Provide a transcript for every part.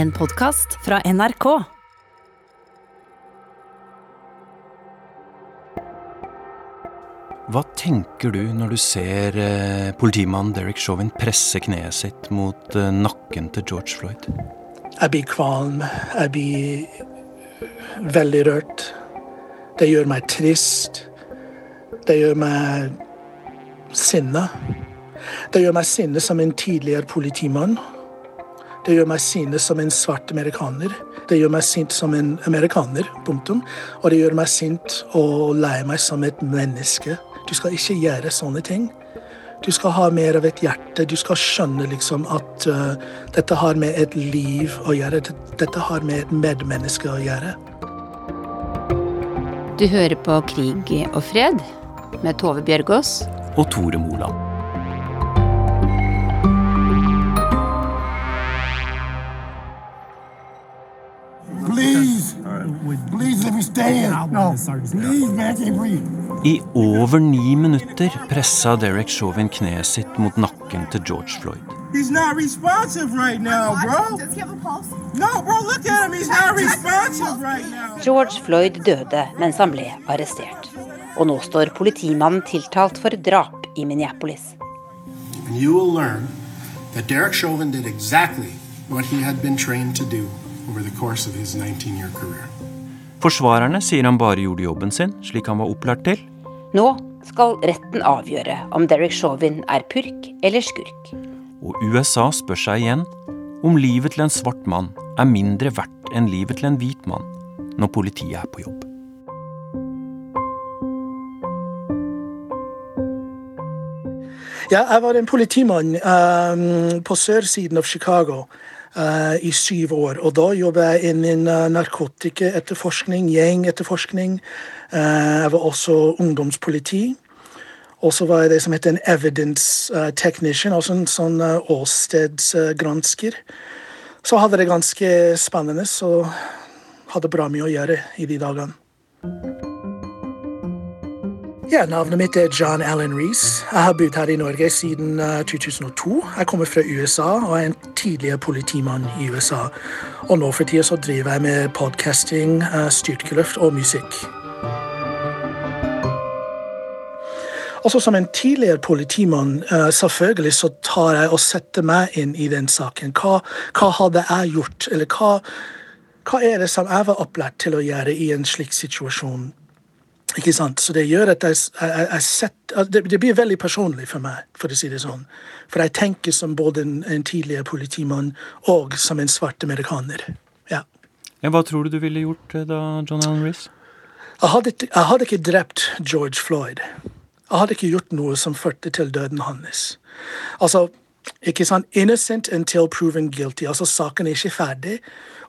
En podkast fra NRK. Hva tenker du når du ser eh, politimannen Derek Chauvin presse kneet sitt mot eh, nakken til George Floyd? Jeg blir kvalm. Jeg blir veldig rørt. Det gjør meg trist. Det gjør meg sinna. Det gjør meg sinne som en tidligere politimann. Det gjør meg sinne som en svart amerikaner. Det gjør meg sint som en amerikaner, punktum. Og det gjør meg sint og lei meg som et menneske. Du skal ikke gjøre sånne ting. Du skal ha mer av et hjerte. Du skal skjønne liksom at uh, dette har med et liv å gjøre. Dette har med et medmenneske å gjøre. Du hører på Krig og fred med Tove Bjørgaas Og Tore Moland. I can't breathe. I over ni minutter pressa Derek Chauvin kneet sitt mot nakken til George Floyd. He's not responsive right now, bro. Does he have a pulse? No, bro, look at him. He's not responsive right now. George Floyd døde mens han ble arrestert. Og nå står politimannen tiltalt for drap i Minneapolis. And you will learn that Derek Chauvin did exactly what he had been trained to do over the course of his 19 year career. Forsvarerne sier han bare gjorde jobben sin, slik han var opplært til. Nå skal retten avgjøre om Derek Chauvin er purk eller skurk. Og USA spør seg igjen om livet til en svart mann er mindre verdt enn livet til en hvit mann når politiet er på jobb. Ja, jeg var en politimann um, på sørsiden av Chicago i syv år. Og da jobbet jeg innen uh, narkotikaetterforskning, gjengetterforskning. Uh, jeg var også ungdomspoliti. Og så var jeg det som heter en evidence technician, altså en sånn åstedsgransker. Så hadde det ganske spennende, så hadde bra mye å gjøre i de dagene. Ja, Navnet mitt er John Allen Reece. Jeg har bodd her i Norge siden uh, 2002. Jeg kommer fra USA og er en tidligere politimann i USA. Og nå for tida så driver jeg med podcasting, uh, styrkeløft og musikk. Også Som en tidligere politimann, uh, selvfølgelig så tar jeg og setter meg inn i den saken. Hva, hva hadde jeg gjort, eller hva, hva er det som jeg var opplært til å gjøre i en slik situasjon? Ikke sant? Så det gjør at jeg, jeg, jeg setter, det, det, blir veldig personlig for meg, for å si det sånn. For jeg tenker som både en, en tidligere politimann og som en svart amerikaner. Ja. Ja, hva tror du du ville gjort eh, da, John Allen Reece? Jeg hadde, jeg hadde ikke drept George Floyd. Jeg hadde ikke gjort noe som førte til døden hans. Altså, ikke sant? Innocent until proven guilty. Altså, saken er ikke ferdig.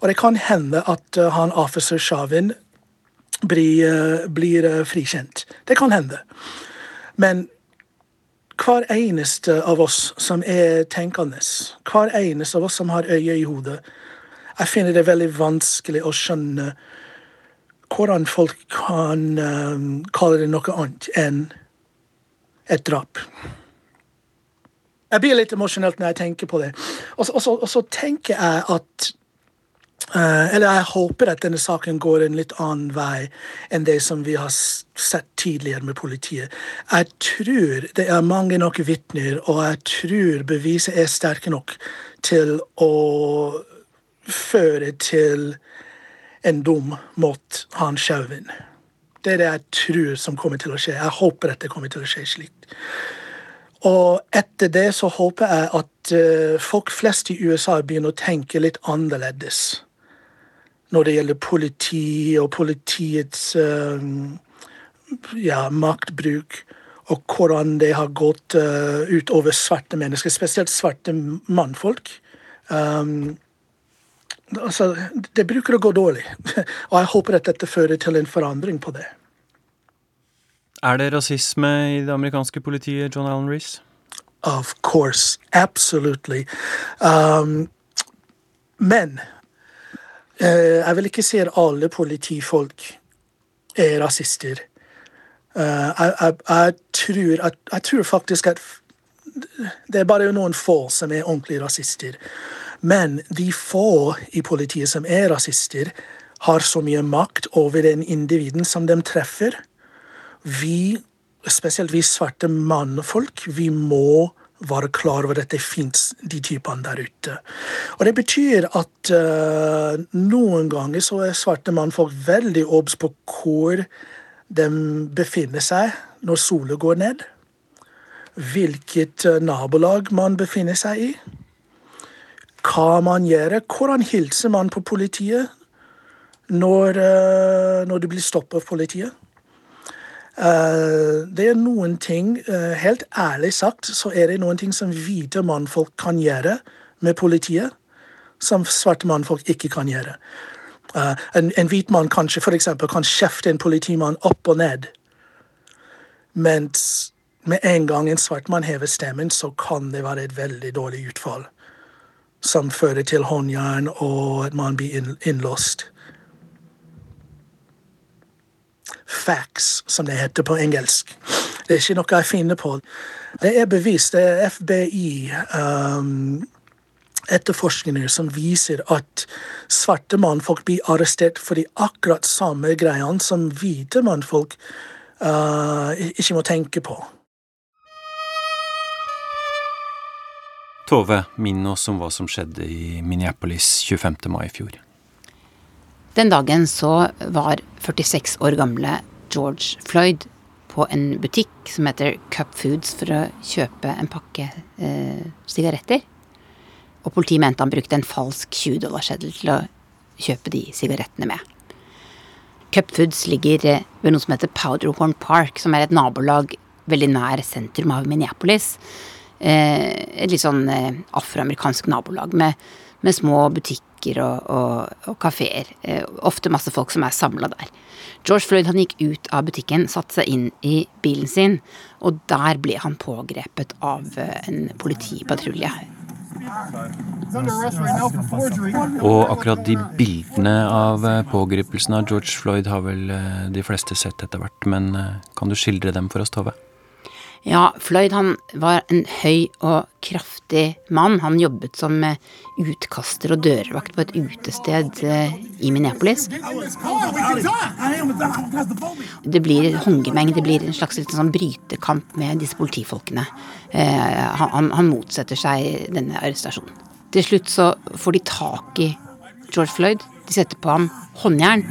Og det kan hende at uh, han officer Chauvin blir, uh, blir uh, frikjent. Det kan hende. Men hver eneste av oss som er tenkende, hver eneste av oss som har øye i hodet, jeg finner det veldig vanskelig å skjønne hvordan folk kan um, kalle det noe annet enn et drap. Jeg blir litt emosjonelt når jeg tenker på det. Og så, og så, tenker jeg at eller jeg håper at denne saken går en litt annen vei enn det som vi har sett tidligere med politiet. Jeg tror det er mange nok vitner, og jeg tror beviset er sterke nok til å føre til en dom mot han Chauvin. Det er det jeg tror som kommer til å skje. Jeg håper at det kommer til å skje slik. Og etter det så håper jeg at uh, folk flest i USA begynner å tenke litt annerledes når det gjelder politi og politiets uh, ja, maktbruk, og hvordan det har gått uh, utover svarte mennesker, spesielt svarte mannfolk. Um, altså, det bruker å gå dårlig, og jeg håper at dette fører til en forandring på det. Er det rasisme i det amerikanske politiet, John Allen Reece? Of course. Absolutely. Um, men jeg vil ikke si at alle politifolk er rasister. Uh, jeg, jeg, jeg, tror jeg, tror faktisk at det er bare noen få som er ordentlige rasister. Men de få i politiet som er rasister, har så mye makt over den individen som de treffer. Vi, spesielt vi svarte mannfolk, vi må være klar over at det fins de typene der ute. Og Det betyr at uh, noen ganger så er svarte mannfolk veldig obs på hvor de befinner seg når sola går ned. Hvilket uh, nabolag man befinner seg i. Hva man gjør. Hvordan hilser man på politiet når, uh, når du blir stoppet av politiet? Uh, det er noen ting, uh, helt ærlig sagt, så er det noen ting som hvite mannfolk kan gjøre med politiet, som svarte mannfolk ikke kan gjøre. Uh, en, en, hvit mann kanskje for eksempel, kan kjefte en politimann opp og ned, mens med en gang en svart mann hever stemmen, så kan det være et veldig dårlig utfall, som fører til håndjern og at man blir innlåst. Facts, som det heter på engelsk. Det er ikke noe jeg finner på. Det er bevist. Det er FBI. Um, etterforskninger som viser at svarte mannfolk blir arrestert for de akkurat samme greiene som hvite mannfolk uh, ikke må tenke på. Tove, minn oss om hva som skjedde i Minneapolis 25. mai i fjor. Den dagen så var 46 år gamle George Floyd på en butikk som heter Cup Foods for å kjøpe en pakke eh, sigaretter. Og politiet mente han brukte en falsk 20-dollarseddel til å kjøpe de sigarettene med. Cup Foods ligger eh, ved noe som heter Powderhorn Park, som er et nabolag veldig nær sentrum av Minneapolis. Eh, et litt sånn eh, afroamerikansk nabolag med, med små butikker butikker og, og, og kafeer. Eh, ofte masse folk som er samla der. George Floyd han gikk ut av butikken, satte seg inn i bilen sin, og der ble han pågrepet av eh, en politipatrulje. Og akkurat de bildene av eh, pågripelsen av George Floyd har vel de fleste sett etter hvert, men kan du skildre dem for oss, Tove? Ja, Floyd han var en høy og kraftig mann. Han jobbet som eh, utkaster og dørvakt på et utested eh, i Minneapolis. Det blir håndgemeng, det blir en slags sånn brytekamp med disse politifolkene. Han, han, han motsetter seg denne arrestasjonen. Til slutt så får de tak i George Floyd. De setter på ham håndjern.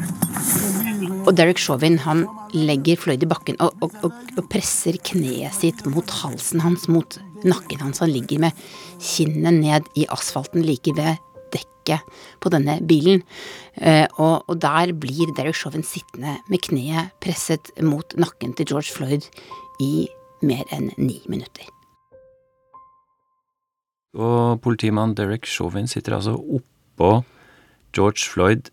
Og Derek Chauvin han legger Floyd i bakken og, og, og, og, presser kneet sitt mot halsen hans, mot nakken hans. Han ligger med kinnet ned i asfalten like ved dekket på denne bilen. Eh, og, der blir Derek Chauvin sittende med kneet presset mot nakken til George Floyd i mer enn ni minutter. Og politimann Derek Chauvin sitter altså oppå George Floyd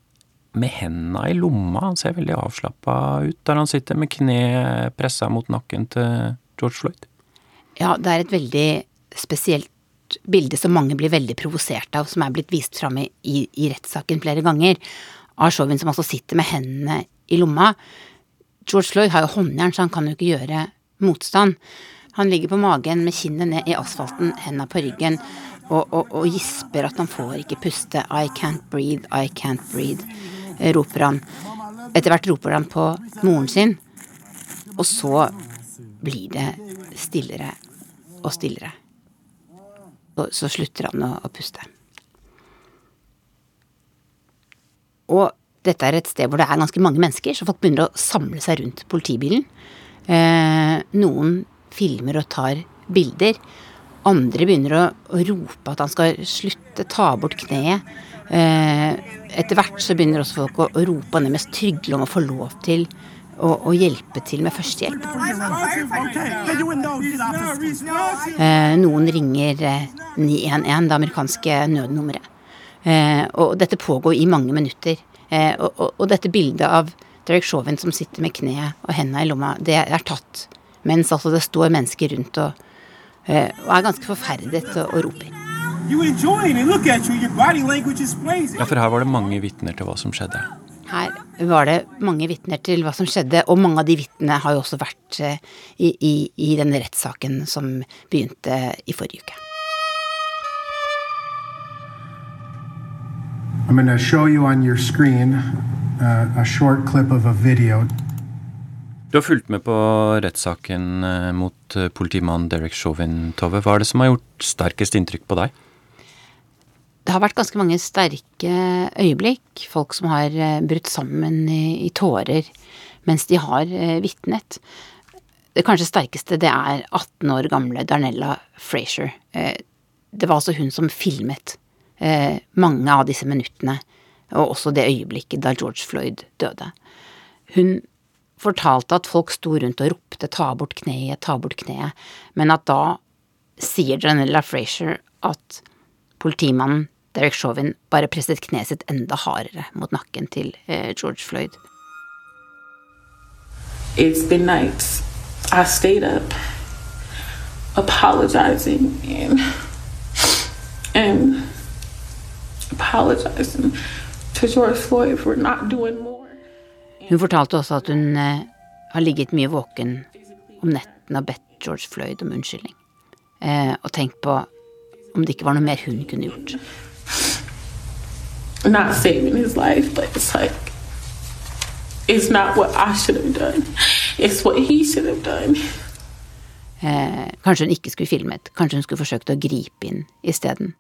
med henda i lomma. Han ser veldig avslappa ut der han sitter med kne pressa mot nakken til George Floyd. Ja, det er et veldig spesielt bilde som mange blir veldig provosert av, som er blitt vist fram i, i, i rettssaken flere ganger. Av Chauvin som altså sitter med hendene i lomma. George Floyd har jo håndjern, så han kan jo ikke gjøre motstand. Han ligger på magen med kinnet ned i asfalten, henda på ryggen, og, og, og gisper at han får ikke puste. I can't breathe, I can't breathe roper han. Etter hvert roper han på moren sin, og så blir det stillere og stillere. Og så slutter han å, å puste. Og dette er et sted hvor det er ganske mange mennesker, så folk begynner å samle seg rundt politibilen. Eh, noen filmer og tar bilder. Andre begynner å, å rope at han skal slutte, ta bort kneet. Eh, etter hvert så begynner også folk å, å rope nærmest trygle om å få lov til å, å hjelpe til med førstehjelp. Eh, noen ringer 911, eh, det amerikanske nødnummeret. og dette pågår i mange minutter. Og, og, og, dette bildet av Derek Chauvin som sitter med kneet og hendene i lomma, det er tatt mens altså det står mennesker rundt og, og er ganske forferdet og, og roper. Ja, for her var det mange vitner til hva som skjedde. Her var det mange vitner til hva som skjedde, og mange av de vitnene har jo også vært eh, i, i, i denne rettssaken som begynte i forrige uke. I'm going to show you on your screen uh, a short clip of a video. Du har fulgt med på rettssaken eh, mot eh, politimann Derek Chauvin, Tove. Hva er det som har gjort sterkest inntrykk på deg? Det har vært ganske mange sterke øyeblikk. Folk som har eh, brutt sammen i, i tårer mens de har vitnet. Det kanskje sterkeste det er 18 år gamle Darnella Frazier. Det var altså hun som filmet mange av disse minuttene, og også det øyeblikket da George Floyd døde. Hun fortalte at folk sto rundt og ropte 'ta bort kneet, ta bort kneet', men at da sier Janella Frazier at politimannen Derek Chauvin bare presset kneet sitt enda hardere mot nakken til eh, George Floyd. It's been nights. I stayed up apologizing and and apologizing to George Floyd for not doing more. Hun fortalte også at hun eh, har ligget mye våken om netten og bedt George Floyd om unnskyldning. Eh, og tenkt på om det ikke var noe mer hun kunne gjort. Not saving his life, but it's like it's not what I should have done. It's what he should have done. Eh, kanskje hun ikke skulle filmet, kanskje hun skulle forsøkt å gripe inn isteden.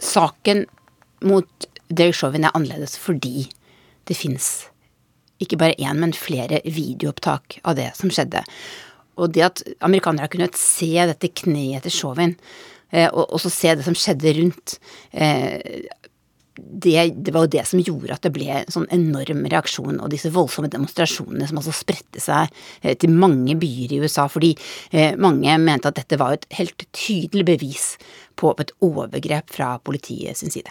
Saken mot Derek Chauvin er annerledes fordi det fins ikke bare én, men flere videoopptak av det som skjedde. Og det at amerikanere har kunnet se dette kneet til Chauvin, eh, og også se det som skjedde rundt, eh, det, det, var jo det som gjorde at det ble en sånn enorm reaksjon, og disse voldsomme demonstrasjonene som altså spredte seg eh, til mange byer i USA, fordi mange mente at dette var et helt tydelig bevis på et overgrep fra politiet sin side.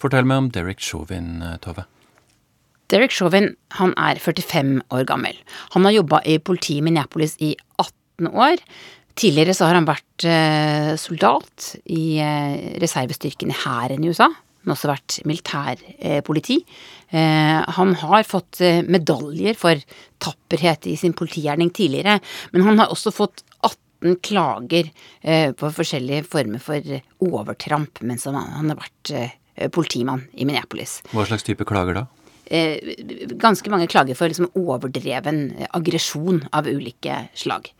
Fortell meg om Derek Chauvin, eh, Tove. Derek Chauvin han er 45 år gammel. Han har jobba i politiet i Minneapolis i 18 år. Tidligere så har han vært eh, soldat i eh, reservestyrken i hæren i USA. Han har også vært militærpoliti. Han har fått medaljer for tapperhet i sin politigjerning tidligere, men han har også fått 18 klager på forskjellige former for overtramp mens han har vært eh, politimann i Minneapolis. Hva slags type klager da? ganske mange klager for liksom overdreven aggresjon av ulike slag.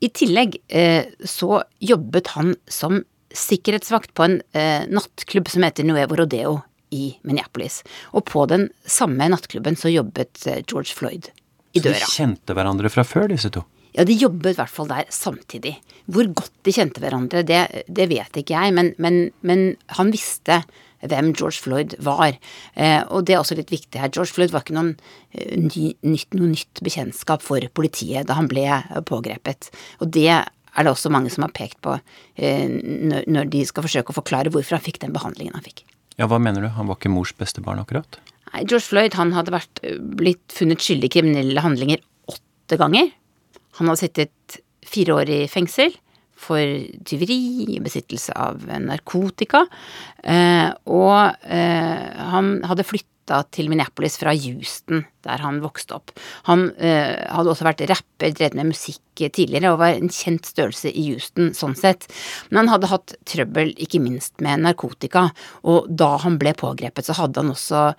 I tillegg eh, så jobbet han som sikkerhetsvakt på en eh, nattklubb som heter Nuevo Rodeo i Minneapolis. Og på den samme nattklubben så jobbet eh, George Floyd i døra. Så de kjente hverandre fra før, disse to? Ja, de jobbet i hvert fall der samtidig. Hvor godt de kjente hverandre, det, det vet ikke jeg, men, men, men han visste hvem George Floyd var. Eh, og det er også litt viktig her. George Floyd var ikke noen eh, ny, nytt, noe nytt bekjentskap for politiet da han ble pågrepet. Og det er det også mange som har pekt på eh, når de skal forsøke å forklare hvorfor han fikk den behandlingen han fikk. Ja, Hva mener du? Han var ikke mors beste barn, akkurat? Nei, George Floyd han hadde vært, blitt funnet skyldig i kriminelle handlinger åtte ganger. Han hadde sittet fire år i fengsel for tyveri, besittelse av narkotika. Eh, og eh, han hadde flytta til Minneapolis fra Houston, der han vokste opp. Han eh, hadde også vært rapper, drevet med musikk tidligere, og var en kjent størrelse i Houston sånn sett. Men han hadde hatt trøbbel, ikke minst med narkotika, og da han ble pågrepet, så hadde han også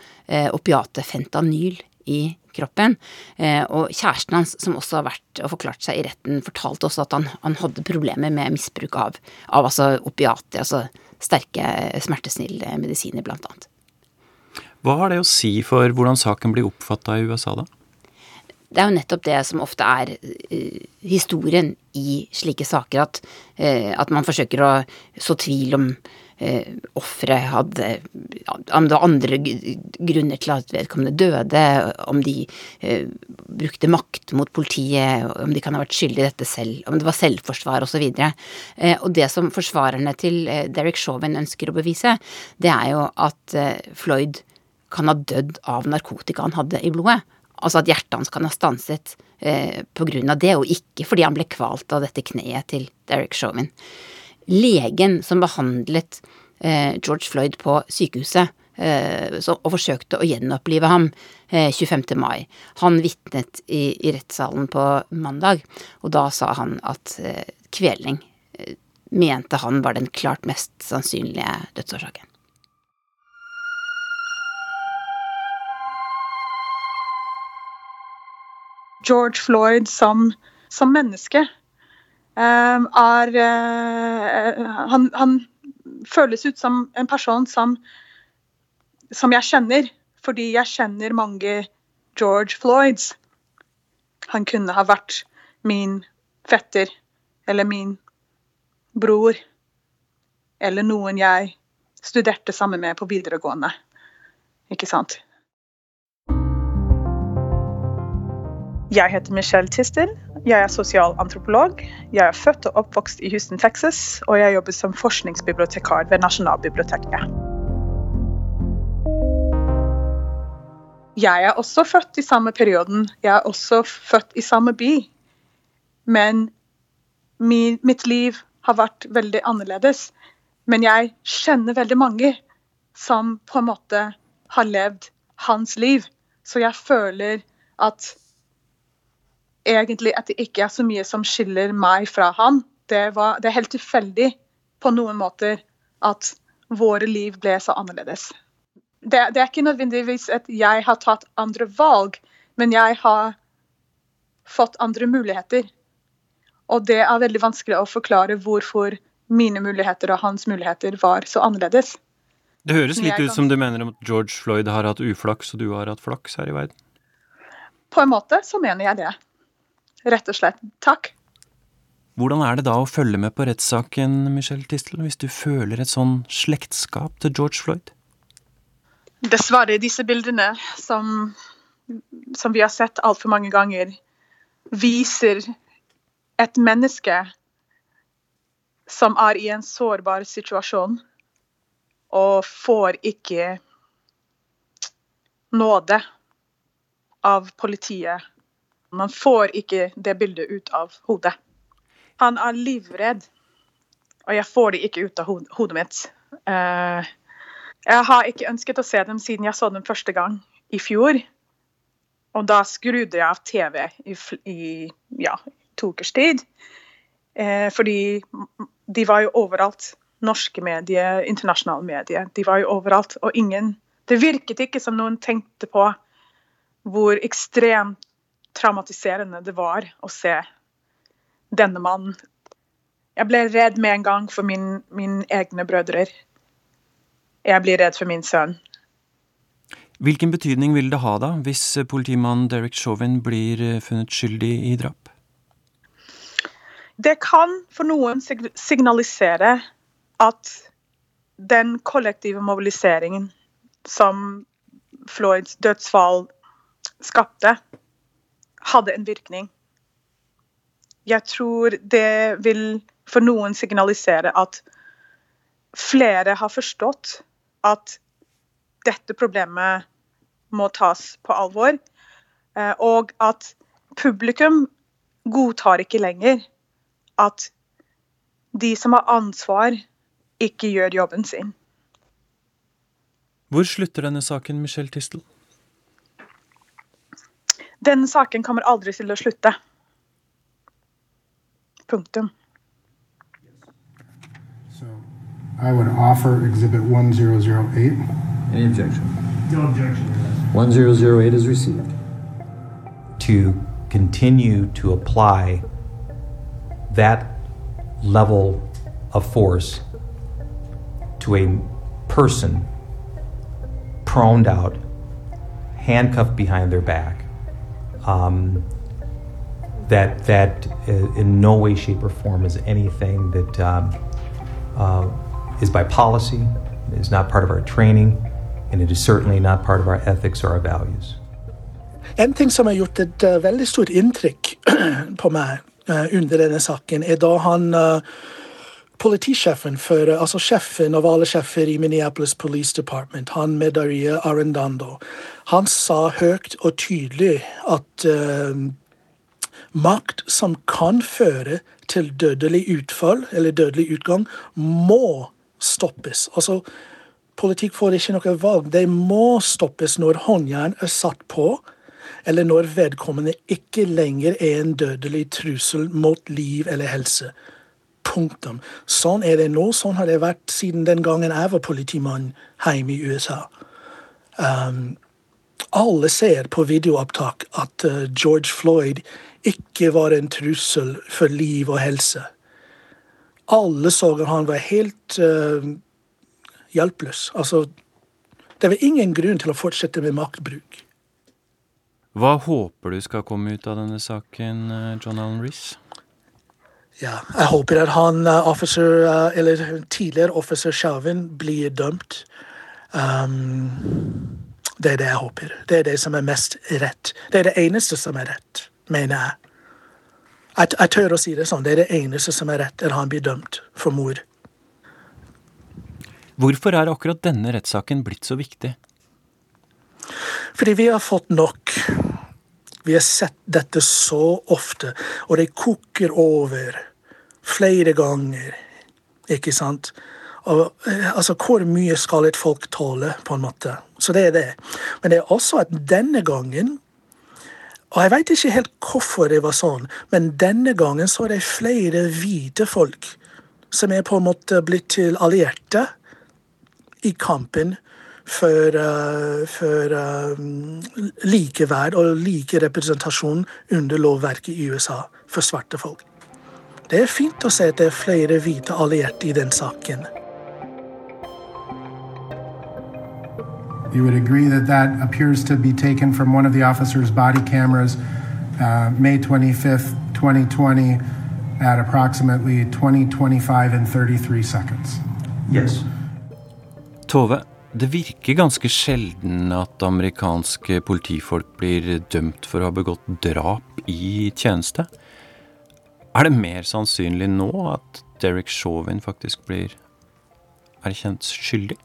opiatet fentanyl i kroppen. Eh, og kjæresten hans, som også har vært og forklart seg i retten, fortalte også at han, han hadde problemer med misbruk av, av altså opiater, altså sterke smertesnille medisiner, blant annet. Hva har det å si for hvordan saken blir oppfatta i USA, da? Det er jo nettopp det som ofte er uh, historien i slike saker, at, uh, at man forsøker å så tvil om eh, offeret hadde andre grunner til at vedkommende døde, om de eh, brukte makt mot politiet, om de kan ha vært skyldig i dette selv, om det var selvforsvar osv. Eh, og det som forsvarerne til eh, Derek Chauvin ønsker å bevise, det er jo at eh, Floyd kan ha dødd av narkotika han hadde i blodet. Altså at hjertet hans kan ha stanset eh, av det, og ikke fordi han ble kvalt av dette kneet til Derek Chauvin legen som behandlet eh, George Floyd på sykehuset eh, og forsøkte å gjenopplive ham eh, 25. mai. Han vitnet i, i, rettssalen på mandag, og da sa han at eh, kvelning eh, mente han var den klart mest sannsynlige dødsårsaken. George Floyd som, som menneske er uh, han, han, føles ut som en person som, som jeg kjenner, fordi jeg kjenner mange George Floyds. Han kunne ha vært min fetter eller min bror eller noen jeg studerte sammen med på videregående. Ikke sant? Jeg heter Michelle Tistel. Jeg er sosialantropolog. Jeg er født og oppvokst i Houston, Texas, og jeg jobber som forskningsbibliotekar ved Nasjonalbiblioteket. Jeg er også født i samme perioden. Jeg er også født i samme by. Men min, mitt liv har vært veldig annerledes. Men jeg kjenner veldig mange som på en måte har levd hans liv. Så jeg føler at egentlig at det ikke er så mye som skiller meg fra han. Det, var, det er helt tilfeldig på noen måter at våre liv ble så annerledes. Det, det, er ikke nødvendigvis at jeg har tatt andre valg, men jeg har fått andre muligheter. Og det er veldig vanskelig å forklare hvorfor mine muligheter og hans muligheter var så annerledes. Det høres litt ut som du mener at George Floyd har hatt uflaks, og du har hatt flaks her i verden? På en måte så mener jeg det. Rett og slett. Takk. Hvordan er det da å følge med på rettssaken, Michelle Tistel, hvis du føler et sånn slektskap til George Floyd? Dessverre, disse bildene som, som vi har sett altfor mange ganger, viser et menneske som er i en sårbar situasjon og får ikke nåde av politiet man får ikke det bildet ut av hodet. Han er livredd, og jeg får det ikke ut av hodet mitt. Uh, jeg har ikke ønsket å se dem siden jeg så dem første gang i fjor. Og da skrudde jeg av TV i, i ja, to ukers tid. Uh, fordi de var jo overalt. Norske medier, internasjonale medier. De var jo overalt. Og ingen Det virket ikke som noen tenkte på hvor ekstremt traumatiserende det var å se denne mannen. Jeg ble redd med en gang for min, mine egne brødre. Jeg blir redd for min sønn. Hvilken betydning vil det ha da, hvis politimannen Derek Chauvin blir eh, funnet skyldig i drap? Det kan for noen signalisere at den kollektive mobiliseringen som Floyds dødsfall skapte, hadde en virkning. Jeg tror det vil for noen signalisere at flere har forstått at dette problemet må tas på alvor, eh, og at publikum godtar ikke lenger at de som har ansvar, ikke gjør jobben sin. Hvor slutter denne saken, Michelle Tistel? Den saken kommer aldri til å slutte. Punktum. So I would offer exhibit 1008. Any objection? No objection. 1008 is received. To continue to apply that level of force to a person proned out, handcuffed behind their back, um, that that in no way, shape, or form is anything that um, uh, is by policy, is not part of our training, and it is certainly not part of our ethics or our values. En ting som har gjort et uh, veldig stort inntrykk på meg uh, under denne saken, er da han uh, politisjefen for, altså sjefen av alle sjefer i Minneapolis Police Department, han Medaria Arendando, han sa høyt og tydelig at uh, makt som kan føre til dødelig utfall, eller dødelig utgang, må stoppes. Altså, politikk får ikke noe valg. Det må stoppes når håndjern er satt på, eller når vedkommende ikke lenger er en dødelig trussel mot liv eller helse. Punktum. Sånn er det nå. Sånn har det vært siden den gangen jeg var politimann hjemme i USA. Um, alle ser på videoopptak at uh, George Floyd ikke var en trussel for liv og helse. Alle så at han var helt uh, hjelpeløs. Altså, det var ingen grunn til å fortsette med maktbruk. Hva håper du skal komme ut av denne saken, uh, John Allen Reece? Ja, jeg håper at han, uh, officer, uh, eller tidligere officer Chauvin blir dømt. Um, det er det jeg håper. Det er det som er mest rett. Det er det eneste som er rett, mener jeg. Jeg, jeg tør å si det sånn. Det er det eneste som er rett, at han blir dømt for mord. Hvorfor er akkurat denne rettssaken blitt så viktig? Fordi vi har fått nok. Vi har sett dette så ofte, og det koker over flere ganger. Ikke sant? Og, eh, altså, Hvor mye skal et folk tåle, på en måte? Så det er det. Men det er også at denne gangen og jeg veit ikke helt hvorfor det var sånn, men denne gangen så er det flere hvite folk som er på en måte blitt til allierte i kampen for, uh, for uh, likeverd og like representasjon under lovverket i USA for svarte folk. Det er fint å se at det er flere hvite allierte i den saken. You would agree that that appears to be taken from one of the officer's body cameras, uh, May 25th, 2020, at approximately 20, 25, and 33 seconds. Yes. Tove, det virker ganske sjelden at amerikanske politifolk blir dømt for å ha begått drap i tjeneste. Er det mer sannsynlig nå at Derek Chauvin faktisk blir erkjent skyldig?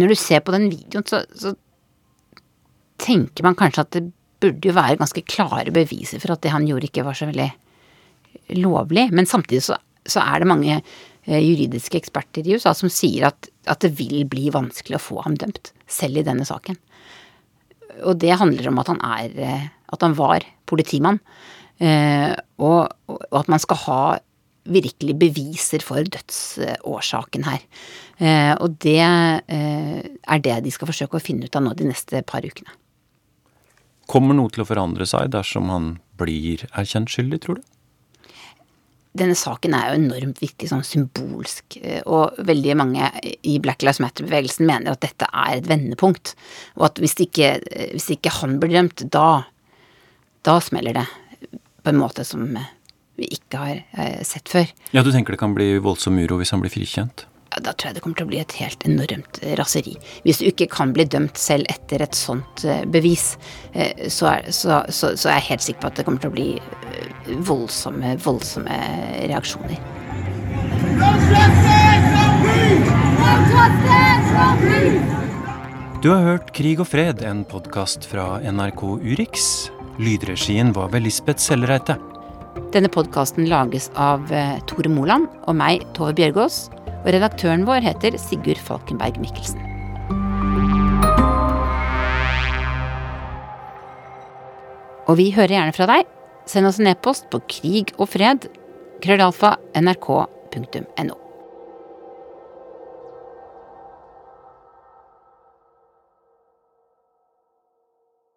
når du ser på den videoen, så, så tenker man kanskje at det burde jo være ganske klare beviser for at det han gjorde, ikke var så veldig lovlig. Men samtidig så, så er det mange eh, juridiske eksperter i USA som sier at, at, det vil bli vanskelig å få ham dømt, selv i denne saken. Og det handler om at han er eh, At han var politimann. Eh, og, at man skal ha virkelig beviser for dødsårsaken her. Eh, og det er det de skal forsøke å finne ut av nå de neste par ukene. Kommer noe til å forandre seg dersom han blir erkjent skyldig, tror du? Denne saken er jo enormt viktig sånn symbolsk, eh, og veldig mange i Black Lives Matter-bevegelsen mener at dette er et vendepunkt. Og at hvis ikke, hvis ikke han blir dømt, da, da smeller det på en måte som vi ikke har eh, sett før. Ja, Du tenker det kan bli voldsom uro hvis han blir frikjent? Ja, Da tror jeg det kommer til å bli et helt enormt eh, raseri. Hvis du ikke kan bli dømt selv etter et sånt eh, bevis, så er, så, så, så er, jeg helt sikker på at det kommer til å bli voldsomme, voldsomme reaksjoner. Du har hørt Krig og fred, en podkast fra NRK Urix. Lydregien var ved Lisbeth Sellereite. Denne podkasten lages av eh, Tore Moland og meg, Tove Bjørgaas. Og redaktøren vår heter Sigurd Falkenberg Mikkelsen. Og vi hører gjerne fra deg. Send oss en e-post på krig